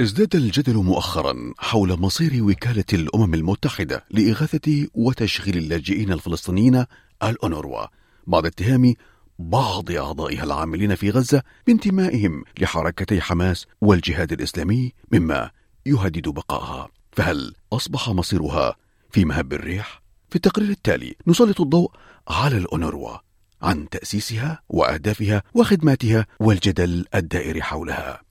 ازداد الجدل مؤخرا حول مصير وكالة الأمم المتحدة لإغاثة وتشغيل اللاجئين الفلسطينيين الأونروا بعد اتهام بعض أعضائها العاملين في غزة بانتمائهم لحركتي حماس والجهاد الإسلامي مما يهدد بقائها فهل أصبح مصيرها في مهب الريح؟ في التقرير التالي نسلط الضوء على الأونروا عن تأسيسها وأهدافها وخدماتها والجدل الدائر حولها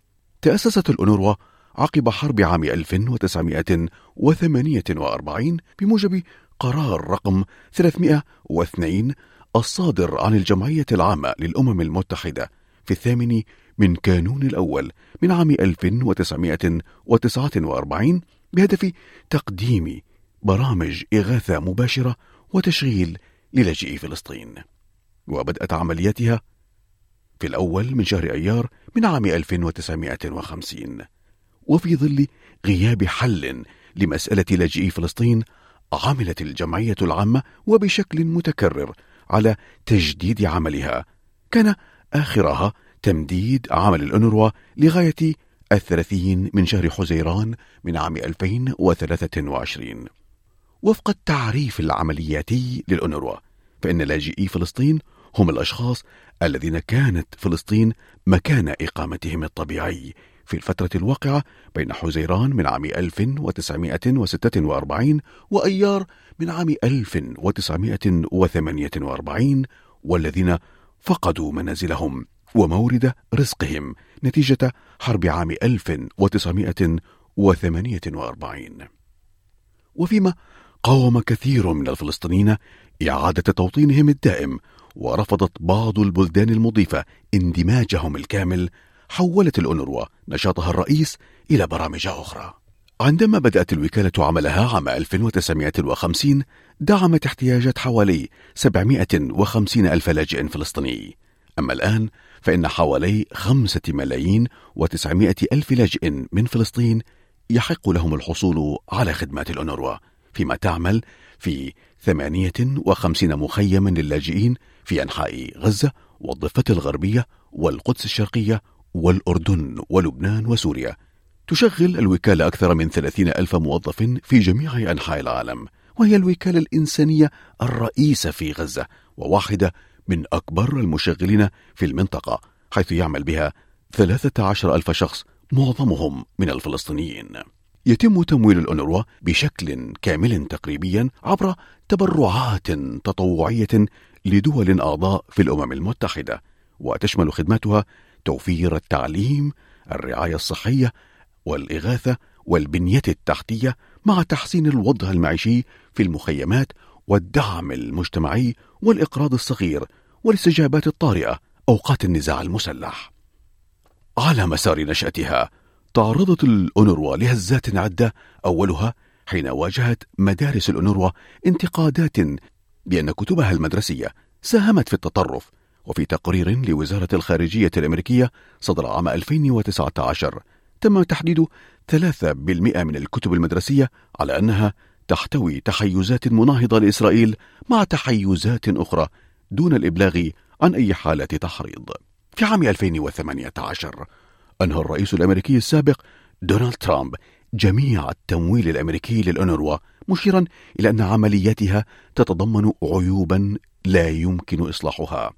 تأسست الأونروا عقب حرب عام 1948 بموجب قرار رقم 302 الصادر عن الجمعية العامة للأمم المتحدة في الثامن من كانون الأول من عام 1949 بهدف تقديم برامج إغاثة مباشرة وتشغيل للاجئي فلسطين. وبدأت عملياتها في الأول من شهر أيار من عام 1950 وفي ظل غياب حل لمسألة لاجئي فلسطين عملت الجمعية العامة وبشكل متكرر على تجديد عملها. كان آخرها تمديد عمل الأنروا لغاية الثلاثين من شهر حزيران من عام 2023 وفق التعريف العملياتي للأنروا فإن لاجئي فلسطين هم الأشخاص الذين كانت فلسطين مكان إقامتهم الطبيعي في الفترة الواقعة بين حزيران من عام 1946 وأيار من عام 1948 والذين فقدوا منازلهم ومورد رزقهم نتيجة حرب عام 1948 وفيما قاوم كثير من الفلسطينيين إعادة توطينهم الدائم ورفضت بعض البلدان المضيفة اندماجهم الكامل حولت الأونروا نشاطها الرئيس إلى برامج أخرى. عندما بدأت الوكالة عملها عام 1950 دعمت احتياجات حوالي 750 ألف لاجئ فلسطيني. أما الآن فإن حوالي 5 ملايين و900 ألف لاجئ من فلسطين يحق لهم الحصول على خدمات الأونروا فيما تعمل في 58 مخيما للاجئين في أنحاء غزة والضفة الغربية والقدس الشرقية والأردن ولبنان وسوريا. تشغل الوكالة أكثر من 30 ألف موظف في جميع أنحاء العالم وهي الوكالة الإنسانية الرئيسة في غزة وواحدة من أكبر المشغلين في المنطقة حيث يعمل بها 13 ألف شخص معظمهم من الفلسطينيين. يتم تمويل الأونروا بشكل كامل تقريبيا عبر تبرعات تطوعية لدول أعضاء في الأمم المتحدة وتشمل خدماتها توفير التعليم الرعاية الصحية والإغاثة والبنية التحتية مع تحسين الوضع المعيشي في المخيمات والدعم المجتمعي والإقراض الصغير والاستجابات الطارئة أوقات النزاع المسلح. على مسار نشأتها تعرضت الأونروا لهزات عدة أولها حين واجهت مدارس الأونروا انتقادات بأن كتبها المدرسية ساهمت في التطرف وفي تقرير لوزارة الخارجية الأمريكية صدر عام 2019 تم تحديد 3% من الكتب المدرسية على أنها تحتوي تحيزات مناهضة لإسرائيل مع تحيزات أخرى دون الإبلاغ عن أي حالة تحريض. في عام 2018 أنهى الرئيس الأمريكي السابق دونالد ترامب جميع التمويل الأمريكي للأونروا مشيرا إلى أن عملياتها تتضمن عيوبا لا يمكن إصلاحها.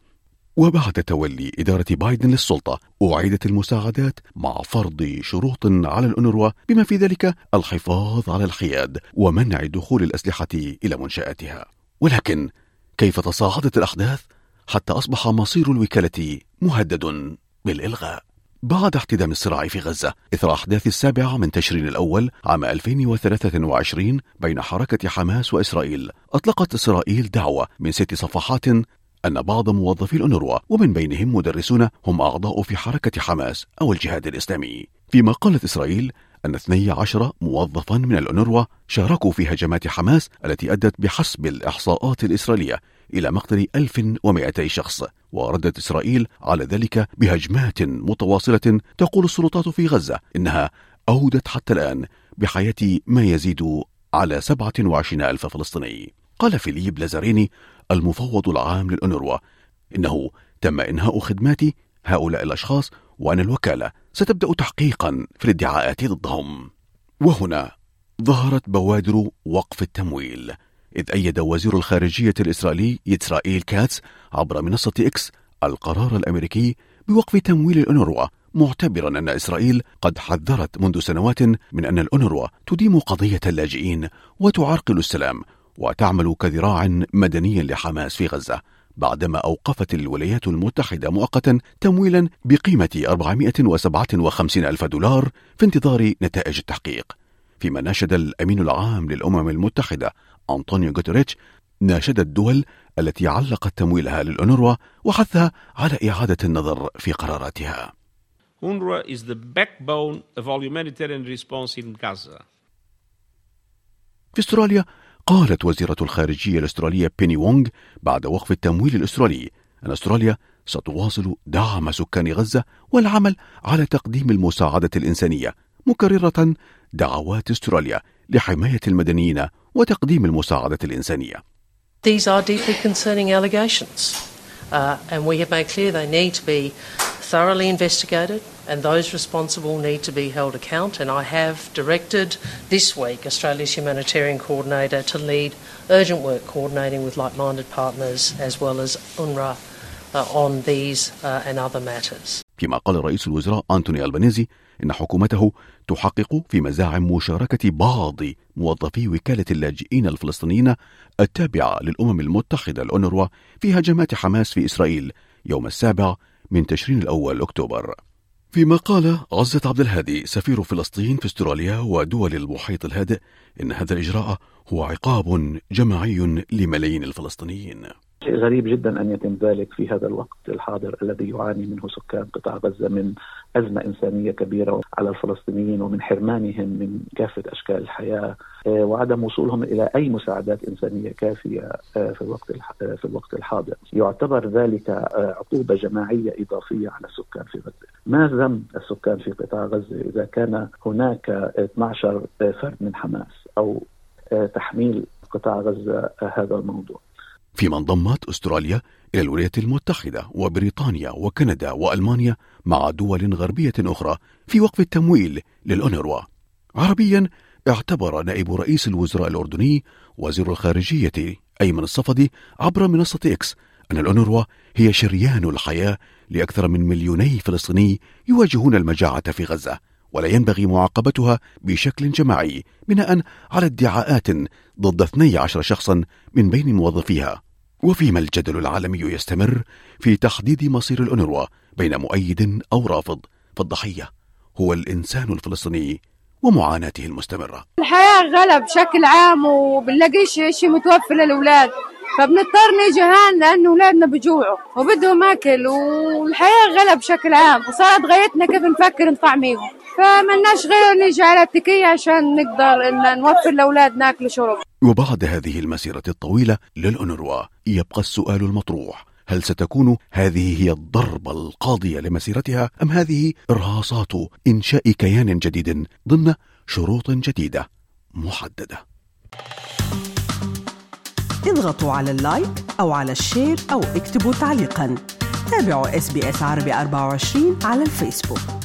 وبعد تولي إدارة بايدن للسلطة أعيدت المساعدات مع فرض شروط على الأونروا بما في ذلك الحفاظ على الحياد ومنع دخول الأسلحة إلى منشآتها. ولكن كيف تصاعدت الأحداث؟ حتى أصبح مصير الوكالة مهدد بالإلغاء. بعد احتدام الصراع في غزة إثر أحداث السابعة من تشرين الأول عام 2023 بين حركة حماس وإسرائيل أطلقت إسرائيل دعوة من ست صفحات أن بعض موظفي الأونروا ومن بينهم مدرسون هم أعضاء في حركة حماس أو الجهاد الإسلامي. فيما قالت إسرائيل أن 12 موظفا من الأونروا شاركوا في هجمات حماس التي أدت بحسب الإحصاءات الإسرائيلية إلى مقتل 1200 شخص وردت إسرائيل على ذلك بهجمات متواصلة تقول السلطات في غزة إنها أودت حتى الآن بحياة ما يزيد على 27 ألف فلسطيني. قال فيليب لازاريني المفوض العام للأونروا إنه تم إنهاء خدمات هؤلاء الأشخاص وأن الوكالة ستبدأ تحقيقا في الادعاءات ضدهم. وهنا ظهرت بوادر وقف التمويل إذ أيد وزير الخارجية الإسرائيلي إسرائيل كاتس عبر منصة إكس القرار الأمريكي بوقف تمويل الأونروا معتبرا أن إسرائيل قد حذرت منذ سنوات من أن الأونروا تديم قضية اللاجئين وتعرقل السلام وتعمل كذراع مدني لحماس في غزة بعدما أوقفت الولايات المتحدة مؤقتا تمويلا بقيمة 457 ألف دولار في انتظار نتائج التحقيق فيما ناشد الأمين العام للأمم المتحدة أنطونيو غوتريتش ناشد الدول التي علقت تمويلها للأونروا وحثها على إعادة النظر في قراراتها UNRWA is the backbone of all humanitarian response in Gaza. في أستراليا قالت وزيرة الخارجية الأسترالية بيني وونغ بعد وقف التمويل الأسترالي أن أستراليا ستواصل دعم سكان غزة والعمل على تقديم المساعدة الإنسانية مكررة دعوات أستراليا لحماية المدنيين وتقديم المساعدة الإنسانية. These are deeply concerning allegations, uh, and we have made clear they need to be thoroughly investigated and those responsible need to be held account. And I have directed this week Australia's humanitarian coordinator to lead urgent work coordinating with like minded partners as well as UNRWA uh, on these uh, and other matters. فيما قال رئيس الوزراء أنتوني ألبانيزي إن حكومته تحقق في مزاعم مشاركة بعض موظفي وكالة اللاجئين الفلسطينيين التابعة للأمم المتحدة الأونروا في هجمات حماس في إسرائيل يوم السابع من تشرين الأول أكتوبر فيما قال عزت عبد الهادي سفير فلسطين في استراليا ودول المحيط الهادئ إن هذا الإجراء هو عقاب جماعي لملايين الفلسطينيين. شيء غريب جدا أن يتم ذلك في هذا الوقت الحاضر الذي يعاني منه سكان قطاع غزة من أزمة إنسانية كبيرة على الفلسطينيين ومن حرمانهم من كافة أشكال الحياة وعدم وصولهم إلى أي مساعدات إنسانية كافية في الوقت في الوقت الحاضر، يعتبر ذلك عقوبة جماعية إضافية على السكان في غزة. ما ذنب السكان في قطاع غزة إذا كان هناك 12 فرد من حماس أو تحميل قطاع غزة هذا الموضوع. فيما انضمت أستراليا إلى الولايات المتحدة وبريطانيا وكندا وألمانيا مع دول غربية أخرى في وقف التمويل للأونروا. عربيا اعتبر نائب رئيس الوزراء الأردني وزير الخارجية أيمن الصفدي عبر منصة إكس أن الأونروا هي شريان الحياة لأكثر من مليوني فلسطيني يواجهون المجاعة في غزة. ولا ينبغي معاقبتها بشكل جماعي بناء على ادعاءات ضد 12 شخصا من بين موظفيها وفيما الجدل العالمي يستمر في تحديد مصير الأونروا بين مؤيد أو رافض فالضحية هو الإنسان الفلسطيني ومعاناته المستمرة. الحياة غلب بشكل عام وبنلاقيش شيء متوفر للأولاد فبنضطر نيجي هان لأنه أولادنا بجوعوا وبدهم أكل والحياة غلب بشكل عام وصارت غايتنا كيف نفكر نطعميهم فملناش غير نيجي على التكية عشان نقدر إن نوفر لأولادنا أكل وشرب. وبعد هذه المسيرة الطويلة للأونروا يبقى السؤال المطروح. هل ستكون هذه هي الضربة القاضية لمسيرتها أم هذه إرهاصات إنشاء كيان جديد ضمن شروط جديدة محددة؟ اضغطوا على ال like أو على ال share أو اكتبوا تعليقا. تابعوا اس عربي 24 على الفيسبوك.